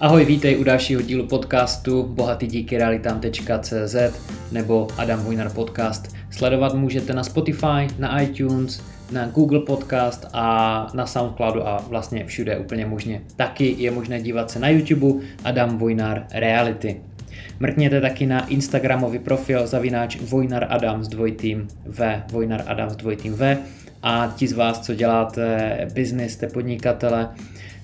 Ahoj, vítej u dalšího dílu podcastu bohatý díky realitám.cz nebo Adam Vojnar podcast. Sledovat můžete na Spotify, na iTunes, na Google Podcast a na Soundcloudu a vlastně všude úplně možně. Taky je možné dívat se na YouTube Adam Vojnar Reality. Mrkněte taky na Instagramový profil zavináč Vojnar Adam s dvojitým V, Vojnar Adam s dvojitým V a ti z vás, co děláte business, jste podnikatele,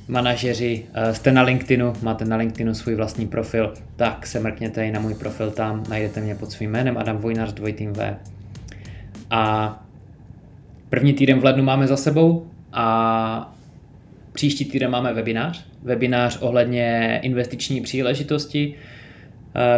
manažeři, eh, jste na LinkedInu, máte na LinkedInu svůj vlastní profil, tak se mrkněte i na můj profil tam, najdete mě pod svým jménem Adam Vojnar s dvojitým V. A první týden v lednu máme za sebou a příští týden máme webinář. Webinář ohledně investiční příležitosti,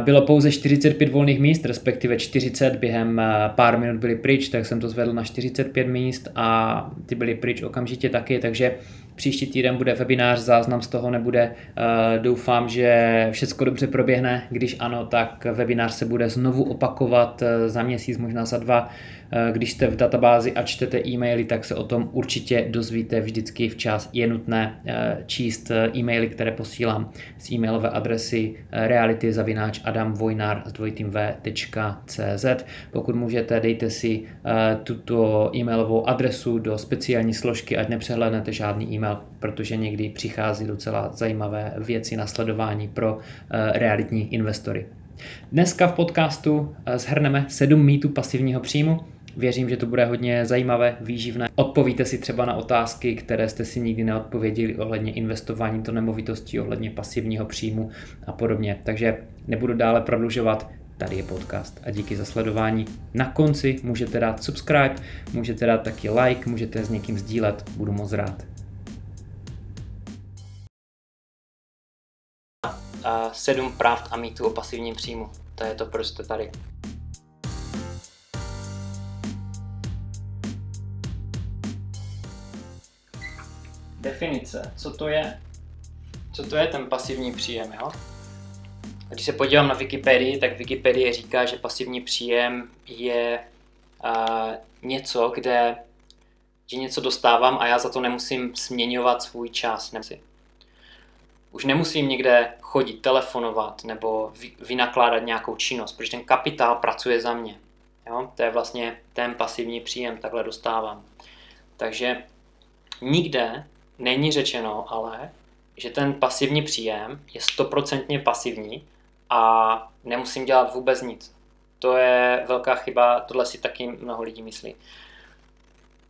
bylo pouze 45 volných míst, respektive 40 během eh, pár minut byly pryč, tak jsem to zvedl na 45 míst a ty byly pryč okamžitě taky, takže Příští týden bude webinář, záznam z toho nebude. Eh, doufám, že všechno dobře proběhne. Když ano, tak webinář se bude znovu opakovat eh, za měsíc, možná za dva. Eh, když jste v databázi a čtete e-maily, tak se o tom určitě dozvíte vždycky včas. Je nutné číst e-maily, které posílám z e-mailové adresy reality zavináč adamvojnar s. Pokud můžete, dejte si tuto e-mailovou adresu do speciální složky, ať nepřehlednete žádný e-mail protože někdy přichází docela zajímavé věci na sledování pro eh, realitní investory. Dneska v podcastu zhrneme eh, sedm mýtů pasivního příjmu. Věřím, že to bude hodně zajímavé, výživné. Odpovíte si třeba na otázky, které jste si nikdy neodpověděli ohledně investování do nemovitostí, ohledně pasivního příjmu a podobně. Takže nebudu dále prodlužovat, tady je podcast a díky za sledování. Na konci můžete dát subscribe, můžete dát taky like, můžete s někým sdílet, budu moc rád. sedm pravd a mýtů o pasivním příjmu. To je to, proč jste tady. Definice. Co to je? Co to je ten pasivní příjem, jo? Když se podívám na Wikipedii, tak Wikipedie říká, že pasivní příjem je uh, něco, kde že něco dostávám a já za to nemusím směňovat svůj čas. Nemusím. Už nemusím někde chodit, telefonovat nebo vynakládat nějakou činnost, protože ten kapitál pracuje za mě. Jo? To je vlastně ten pasivní příjem, takhle dostávám. Takže nikde není řečeno ale, že ten pasivní příjem je stoprocentně pasivní a nemusím dělat vůbec nic. To je velká chyba, tohle si taky mnoho lidí myslí.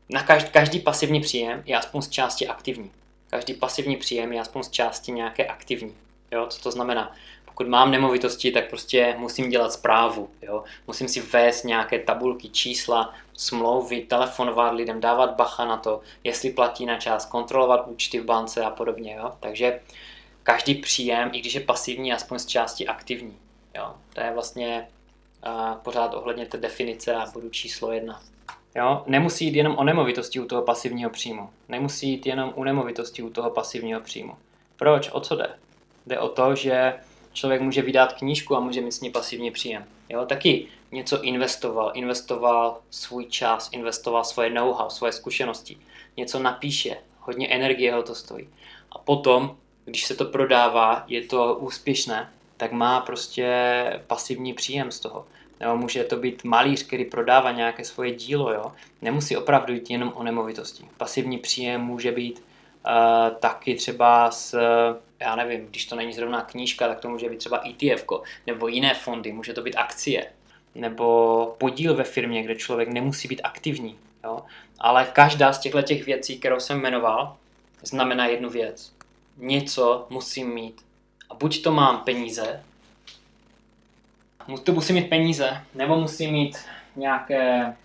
Na každý, každý pasivní příjem je aspoň z části aktivní. Každý pasivní příjem je aspoň z části nějaké aktivní. Jo? Co to znamená? Pokud mám nemovitosti, tak prostě musím dělat zprávu. Jo? Musím si vést nějaké tabulky, čísla, smlouvy, telefonovat lidem, dávat bacha na to, jestli platí na čas, kontrolovat účty v bance a podobně. Jo? Takže každý příjem, i když je pasivní, aspoň z části aktivní. Jo? To je vlastně uh, pořád ohledně té definice a bodu číslo jedna. Jo? Nemusí jít jenom o nemovitosti u toho pasivního příjmu. Nemusí jít jenom u nemovitosti u toho pasivního příjmu. Proč? O co jde? Jde o to, že člověk může vydat knížku a může mít s ní pasivní příjem. Jo? Taky něco investoval, investoval svůj čas, investoval svoje know-how, svoje zkušenosti. Něco napíše, hodně energie ho to stojí. A potom, když se to prodává, je to úspěšné, tak má prostě pasivní příjem z toho. Nebo může to být malíř, který prodává nějaké svoje dílo. Jo? Nemusí opravdu jít jenom o nemovitosti. Pasivní příjem může být uh, taky třeba s, já nevím, když to není zrovna knížka, tak to může být třeba ETF nebo jiné fondy, může to být akcie nebo podíl ve firmě, kde člověk nemusí být aktivní. Jo? Ale každá z těchto těch věcí, kterou jsem jmenoval, znamená jednu věc. Něco musím mít. A buď to mám peníze, to musím mít peníze, nebo musím mít nějaké,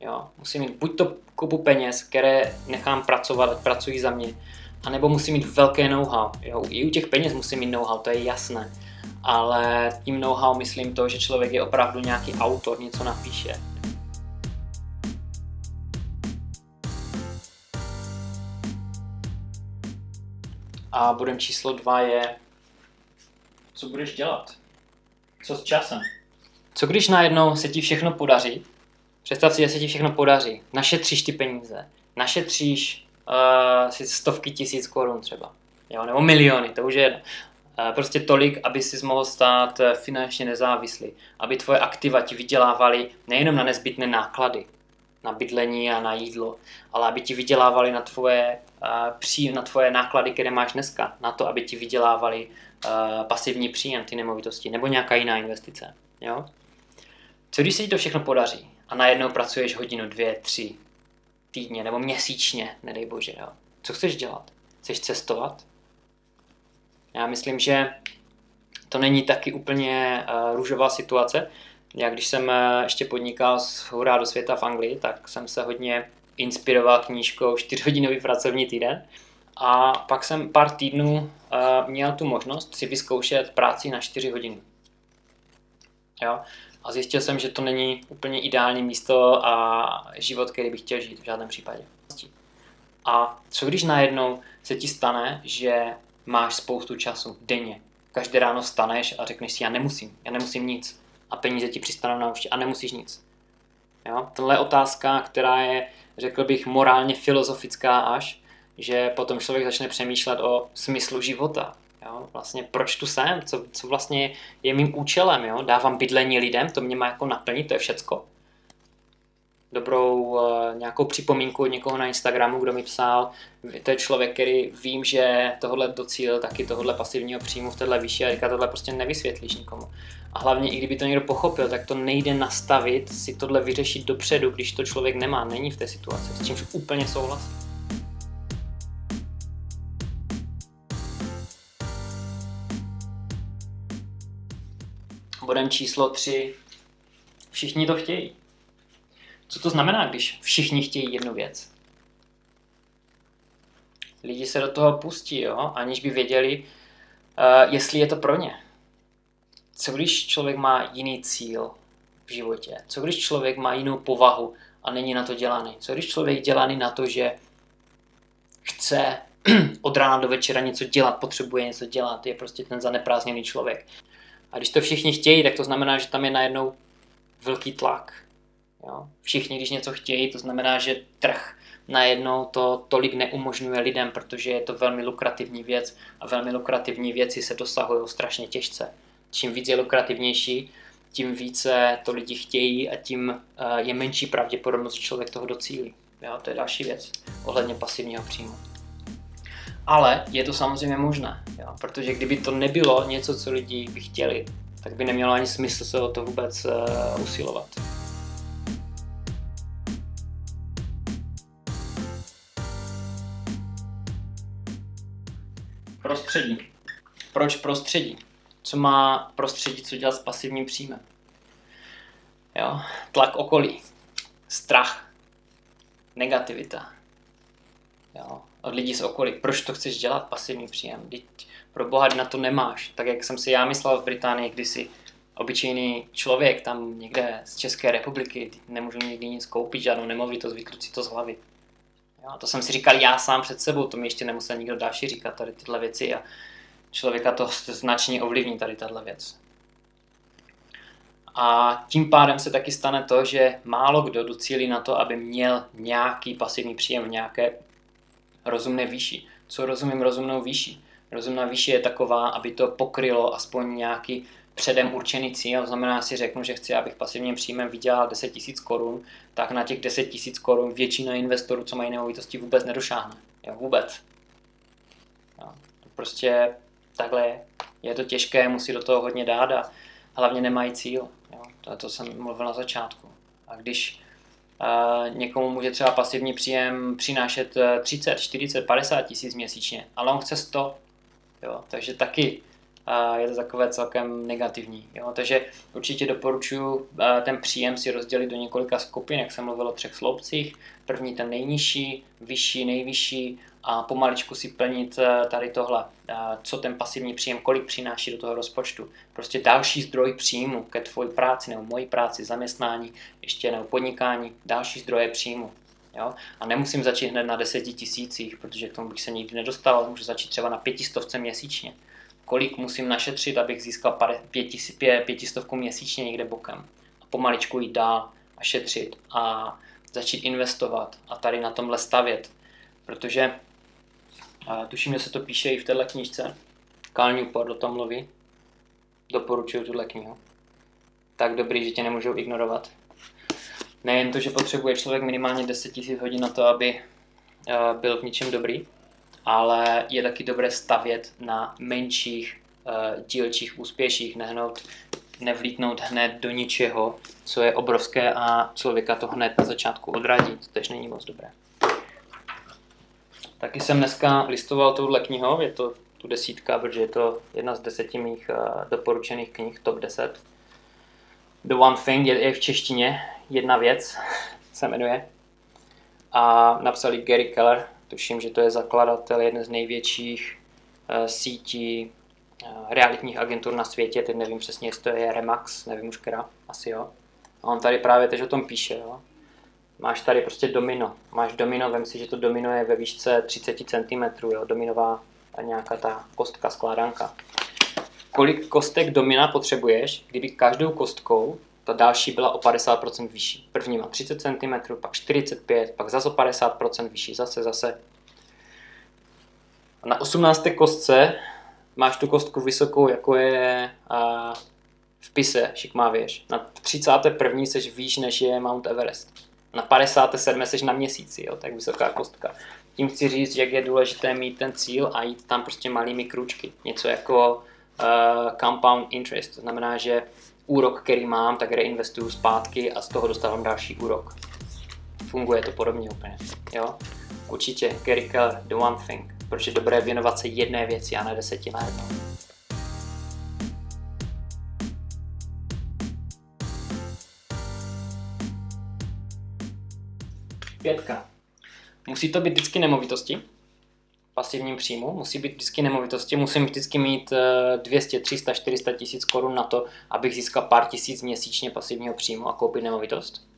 jo, musím mít buď to kupu peněz, které nechám pracovat, ať pracují za mě, anebo musím mít velké know-how. Jo. I u těch peněz musím mít know-how, to je jasné. Ale tím know-how myslím to, že člověk je opravdu nějaký autor, něco napíše. A bodem číslo dva je, co budeš dělat? Co s časem? Co když najednou se ti všechno podaří? Představ si, že se ti všechno podaří. Našetříš ty peníze. Našetříš uh, stovky tisíc korun třeba. jo, nebo miliony, to už je jedno. Prostě tolik, aby si mohl stát eh, finančně nezávislý, aby tvoje aktiva ti vydělávaly nejenom na nezbytné náklady, na bydlení a na jídlo, ale aby ti vydělávali na tvoje, uh, na tvoje náklady, které máš dneska, na to, aby ti vydělávali pasivní příjem, ty nemovitosti, nebo nějaká jiná investice. Jo? Co když se ti to všechno podaří a najednou pracuješ hodinu, dvě, tři týdně nebo měsíčně, nedej bože, jo? co chceš dělat? Chceš cestovat? Já myslím, že to není taky úplně uh, růžová situace. Já když jsem uh, ještě podnikal z Hurá do světa v Anglii, tak jsem se hodně inspiroval knížkou 4-hodinový pracovní týden. A pak jsem pár týdnů uh, měl tu možnost si vyzkoušet práci na 4 hodiny. Jo? A zjistil jsem, že to není úplně ideální místo a život, který bych chtěl žít v žádném případě. A co když najednou se ti stane, že máš spoustu času denně. Každé ráno staneš a řekneš si, já nemusím, já nemusím nic. A peníze ti přistanou na účtě a nemusíš nic. Jo? Tohle je otázka, která je, řekl bych, morálně filozofická až, že potom člověk začne přemýšlet o smyslu života. Jo? Vlastně proč tu jsem, co, co vlastně je mým účelem, jo? dávám bydlení lidem, to mě má jako naplnit, to je všecko dobrou uh, nějakou připomínku od někoho na Instagramu, kdo mi psal, to je člověk, který vím, že tohle docílil taky tohle pasivního příjmu v téhle výši a říká, tohle prostě nevysvětlíš nikomu. A hlavně, i kdyby to někdo pochopil, tak to nejde nastavit, si tohle vyřešit dopředu, když to člověk nemá, není v té situaci, s čímž úplně souhlasím. Bodem číslo 3. Všichni to chtějí. Co to znamená, když všichni chtějí jednu věc? Lidi se do toho pustí, jo, aniž by věděli, uh, jestli je to pro ně. Co když člověk má jiný cíl v životě? Co když člověk má jinou povahu a není na to dělaný? Co když člověk dělaný na to, že chce od rána do večera něco dělat, potřebuje něco dělat, je prostě ten zaneprázdněný člověk. A když to všichni chtějí, tak to znamená, že tam je najednou velký tlak. Jo? Všichni, když něco chtějí, to znamená, že trh najednou to tolik neumožňuje lidem, protože je to velmi lukrativní věc a velmi lukrativní věci se dosahují strašně těžce. Čím víc je lukrativnější, tím více to lidi chtějí a tím eh, je menší pravděpodobnost, že člověk toho docílí. Jo, to je další věc ohledně pasivního příjmu. Ale je to samozřejmě možné, jo, protože kdyby to nebylo něco, co lidi by chtěli, tak by nemělo ani smysl se o to vůbec uh, usilovat. Prostředí. Proč prostředí? Co má prostředí, co dělat s pasivním příjmem? Jo? Tlak okolí, strach, negativita. Jo? Od lidí z okolí. Proč to chceš dělat, pasivní příjem? Teď pro boha na to nemáš. Tak jak jsem si já myslel v Británii kdysi, obyčejný člověk tam někde z České republiky, nemůžu nikdy nic koupit, žádnou nemovitost, vytruci si to z hlavy. Jo, to jsem si říkal já sám před sebou, to mi ještě nemusel nikdo další říkat tady tyhle věci a člověka to značně ovlivní tady tahle věc. A tím pádem se taky stane to, že málo kdo docílí na to, aby měl nějaký pasivní příjem v nějaké rozumné výši. Co rozumím rozumnou výši? Rozumná výše je taková, aby to pokrylo aspoň nějaký předem určený cíl, to znamená, si řeknu, že chci, abych pasivním příjmem vydělal 10 000 korun, tak na těch 10 000 korun většina investorů, co mají nemovitosti, vůbec nedošáhne. Jo, vůbec. Jo, prostě takhle je. Je to těžké, musí do toho hodně dát a hlavně nemají cíl. Jo, to, to jsem mluvil na začátku. A když někomu může třeba pasivní příjem přinášet 30, 40, 50 tisíc měsíčně, ale on chce 100. Jo? Takže taky a je to takové celkem negativní. Jo? Takže určitě doporučuji ten příjem si rozdělit do několika skupin, jak jsem mluvil o třech sloupcích. První ten nejnižší, vyšší, nejvyšší a pomaličku si plnit tady tohle, co ten pasivní příjem, kolik přináší do toho rozpočtu. Prostě další zdroj příjmu ke tvoji práci nebo mojí práci, zaměstnání, ještě nebo podnikání, další zdroje příjmu. Jo? A nemusím začít hned na deseti tisících, protože k tomu bych se nikdy nedostal, můžu začít třeba na pětistovce měsíčně kolik musím našetřit, abych získal pětistovku měsíčně někde bokem. A pomaličku jít dál a šetřit a začít investovat a tady na tomhle stavět. Protože A tuším, že se to píše i v této knížce. Cal Newport o tom mluví. Doporučuju tuhle knihu. Tak dobrý, že tě nemůžou ignorovat. Nejen to, že potřebuje člověk minimálně 10 000 hodin na to, aby eh, byl v něčem dobrý, ale je taky dobré stavět na menších uh, dílčích úspěších, nehnout, nevlítnout hned do ničeho, co je obrovské a člověka to hned na začátku odradí, to není moc dobré. Taky jsem dneska listoval touhle knihou, je to tu desítka, protože je to jedna z deseti mých uh, doporučených knih, top 10. The One Thing je, je v češtině, jedna věc se jmenuje. A napsali Gary Keller, tuším, že to je zakladatel jedné z největších uh, sítí uh, realitních agentur na světě, teď nevím přesně, jestli to je Remax, nevím už která, asi jo. A on tady právě teď o tom píše, jo. Máš tady prostě domino. Máš domino, vem si, že to domino je ve výšce 30 cm, jo, dominová nějaká ta kostka, skládanka. Kolik kostek domina potřebuješ, kdyby každou kostkou ta další byla o 50% vyšší. První má 30 cm, pak 45, pak zase o 50% vyšší, zase, zase. A na 18. kostce máš tu kostku vysokou, jako je a, v pise šikmá věž. Na 31. seš výš, než je Mount Everest. Na 57. seš na měsíci, jo, tak vysoká kostka. Tím chci říct, jak je důležité mít ten cíl a jít tam prostě malými kručky. Něco jako uh, compound interest, to znamená, že úrok, který mám, tak reinvestuju zpátky a z toho dostávám další úrok. Funguje to podobně úplně, jo? Určitě, Gary Keller, the one thing. Proč je dobré věnovat se jedné věci a ne deseti najednou. Pětka. Musí to být vždycky nemovitosti, pasivním příjmu, musí být vždycky nemovitosti, musím vždycky mít 200, 300, 400 tisíc korun na to, abych získal pár tisíc měsíčně pasivního příjmu a koupit nemovitost?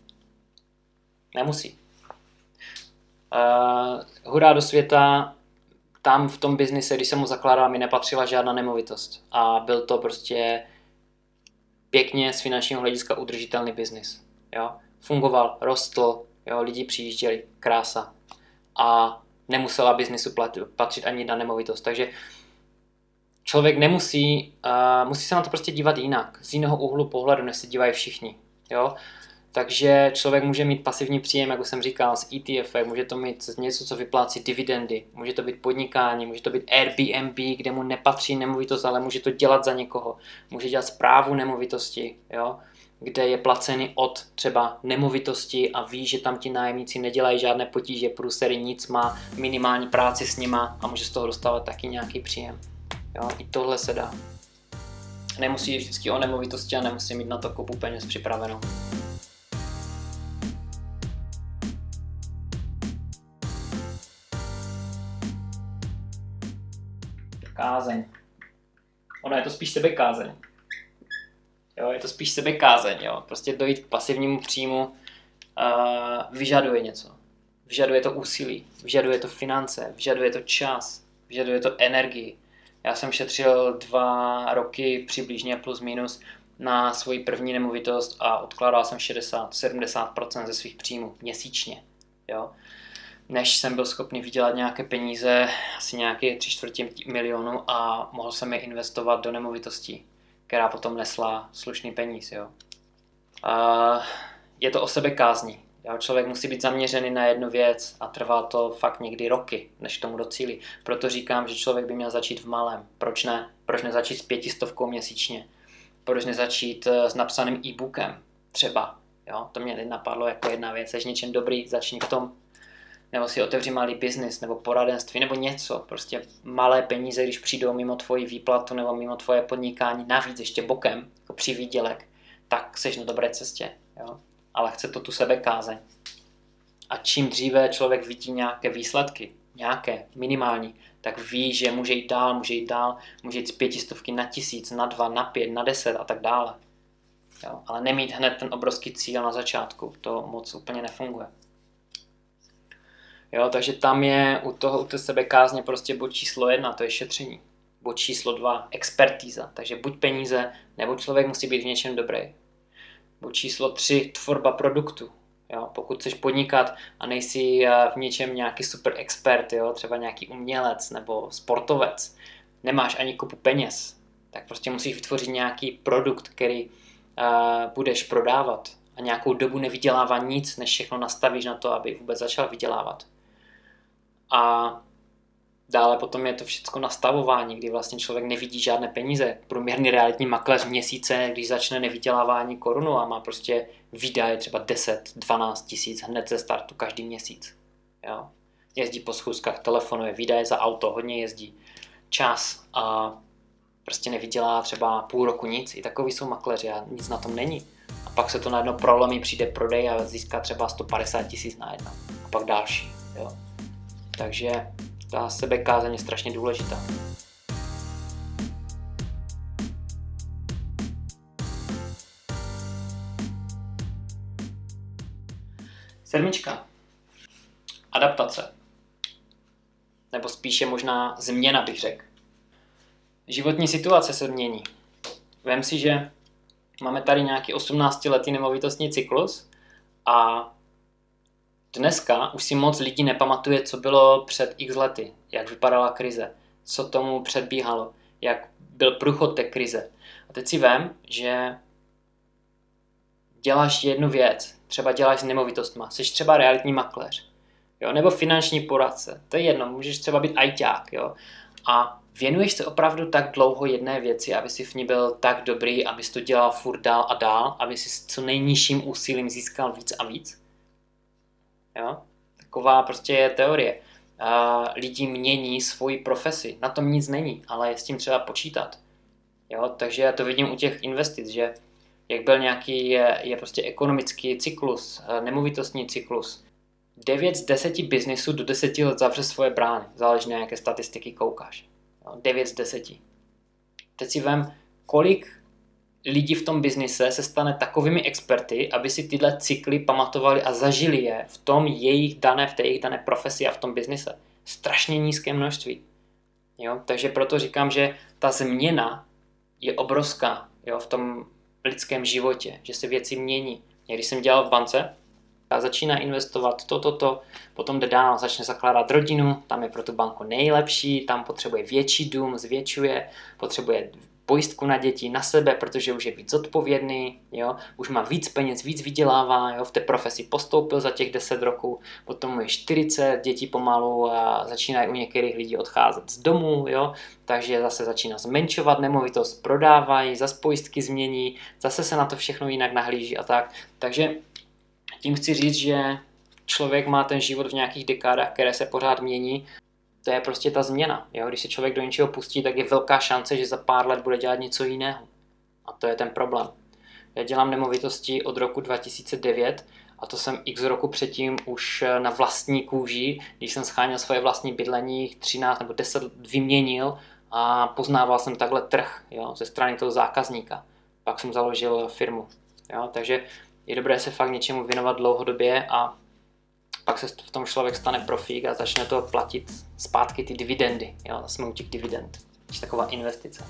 Nemusí. Uh, hurá do světa, tam v tom biznise, když jsem mu zakládal, mi nepatřila žádná nemovitost. A byl to prostě pěkně z finančního hlediska udržitelný biznis. Jo? Fungoval, rostl, jo? lidi přijížděli, krása. A nemusela biznisu patřit ani na nemovitost. Takže člověk nemusí, uh, musí se na to prostě dívat jinak, z jiného úhlu pohledu, než se dívají všichni. Jo? Takže člověk může mít pasivní příjem, jak už jsem říkal, z ETF, může to mít něco, co vyplácí dividendy, může to být podnikání, může to být Airbnb, kde mu nepatří nemovitost, ale může to dělat za někoho. Může dělat zprávu nemovitosti, jo? Kde je placený od třeba nemovitosti a ví, že tam ti nájemníci nedělají žádné potíže, průsery, nic, má minimální práci s nima a může z toho dostávat taky nějaký příjem. Jo, i tohle se dá. Nemusí vždycky o nemovitosti a nemusí mít na to kopu peněz připravenou. Kázeň. Ono je to spíš sebekázeň. Jo, je to spíš sebekázeň, jo. Prostě dojít k pasivnímu příjmu uh, vyžaduje něco. Vyžaduje to úsilí, vyžaduje to finance, vyžaduje to čas, vyžaduje to energii. Já jsem šetřil dva roky přibližně plus minus na svoji první nemovitost a odkládal jsem 60-70% ze svých příjmů měsíčně. Jo? Než jsem byl schopný vydělat nějaké peníze, asi nějaké tři čtvrtě milionu a mohl jsem je investovat do nemovitostí která potom nesla slušný peníz. Jo. A je to o sebe kázní. Jo. Člověk musí být zaměřený na jednu věc a trvá to fakt někdy roky, než tomu docílí. Proto říkám, že člověk by měl začít v malém. Proč ne? Proč nezačít s pětistovkou měsíčně? Proč nezačít eh, s napsaným e-bookem? Třeba. Jo? To mě napadlo jako jedna věc. Jsi něčem dobrý, začni v tom nebo si otevři malý biznis, nebo poradenství, nebo něco. Prostě malé peníze, když přijdou mimo tvoji výplatu nebo mimo tvoje podnikání, navíc ještě bokem, jako při výdělek, tak seš na dobré cestě. Jo? Ale chce to tu sebe kázeň. A čím dříve člověk vidí nějaké výsledky, nějaké, minimální, tak ví, že může jít dál, může jít dál, může jít z pětistovky na tisíc, na dva, na pět, na deset a tak dále. Jo? Ale nemít hned ten obrovský cíl na začátku, to moc úplně nefunguje. Jo, takže tam je u toho, u té sebekázně prostě bod číslo jedna, to je šetření. Bod číslo dva, expertíza. Takže buď peníze, nebo člověk musí být v něčem dobrý. Bod číslo tři, tvorba produktu. Jo? Pokud chceš podnikat a nejsi eh, v něčem nějaký super expert, jo? třeba nějaký umělec nebo sportovec, nemáš ani kupu peněz, tak prostě musíš vytvořit nějaký produkt, který uh, budeš prodávat a nějakou dobu nevydělává nic, než všechno nastavíš na to, aby vůbec začal vydělávat. A dále potom je to všechno nastavování, kdy vlastně člověk nevidí žádné peníze. Průměrný realitní makléř měsíce, když začne nevydělávání korunu a má prostě výdaje třeba 10-12 tisíc hned ze startu každý měsíc. Jo? Jezdí po schůzkách, telefonuje, výdaje za auto, hodně jezdí. Čas a prostě nevydělá třeba půl roku nic. I takový jsou makléři a nic na tom není. A pak se to najednou prolomí, přijde prodej a získá třeba 150 tisíc na jedno. A pak další. Jo? Takže ta sebekázeň je strašně důležitá. Sedmička. Adaptace. Nebo spíše možná změna, bych řekl. Životní situace se mění. Vem si, že máme tady nějaký 18-letý nemovitostní cyklus a dneska už si moc lidí nepamatuje, co bylo před x lety, jak vypadala krize, co tomu předbíhalo, jak byl průchod té krize. A teď si vem, že děláš jednu věc, třeba děláš s nemovitostma, jsi třeba realitní makléř, jo, nebo finanční poradce, to je jedno, můžeš třeba být ajťák, jo, a věnuješ se opravdu tak dlouho jedné věci, aby si v ní byl tak dobrý, abys to dělal furt dál a dál, aby si s co nejnižším úsilím získal víc a víc? Jo? Taková prostě je teorie. A lidi mění svoji profesi. Na tom nic není, ale je s tím třeba počítat. Jo? Takže já to vidím u těch investic, že jak byl nějaký, je, je prostě ekonomický cyklus, eh, nemovitostní cyklus. 9 z 10 biznisů do 10 let zavře svoje brány. Záleží na jaké statistiky koukáš. 9 z 10. Teď si vem, kolik lidí v tom biznise se stane takovými experty, aby si tyhle cykly pamatovali a zažili je v tom jejich dané, v té jejich dané profesi a v tom biznise. Strašně nízké množství. Jo? Takže proto říkám, že ta změna je obrovská jo? v tom lidském životě, že se věci mění. Když jsem dělal v bance, a začíná investovat to, to, to, potom jde dál, začne zakládat rodinu, tam je pro tu banku nejlepší, tam potřebuje větší dům, zvětšuje, potřebuje pojistku na děti, na sebe, protože už je víc odpovědný, jo? už má víc peněz, víc vydělává, jo? v té profesi postoupil za těch 10 roků, potom je 40, děti pomalu a začínají u některých lidí odcházet z domu, jo? takže zase začíná zmenšovat nemovitost, prodávají, zase pojistky změní, zase se na to všechno jinak nahlíží a tak. Takže tím chci říct, že člověk má ten život v nějakých dekádách, které se pořád mění. To je prostě ta změna. Jo? Když se člověk do něčeho pustí, tak je velká šance, že za pár let bude dělat něco jiného. A to je ten problém. Já dělám nemovitosti od roku 2009 a to jsem x roku předtím už na vlastní kůži, když jsem scháněl svoje vlastní bydlení, 13 nebo 10 vyměnil a poznával jsem takhle trh jo, ze strany toho zákazníka. Pak jsem založil firmu. Jo, takže je dobré se fakt něčemu věnovat dlouhodobě a pak se v tom člověk stane profík a začne to platit zpátky ty dividendy. Jo, jsme u těch dividend. Je taková investice.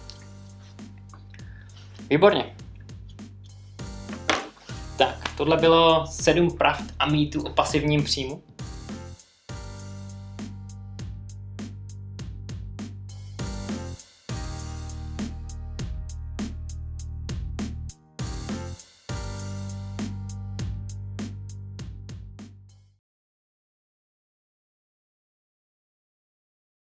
Výborně. Tak, tohle bylo sedm pravd a mýtů o pasivním příjmu.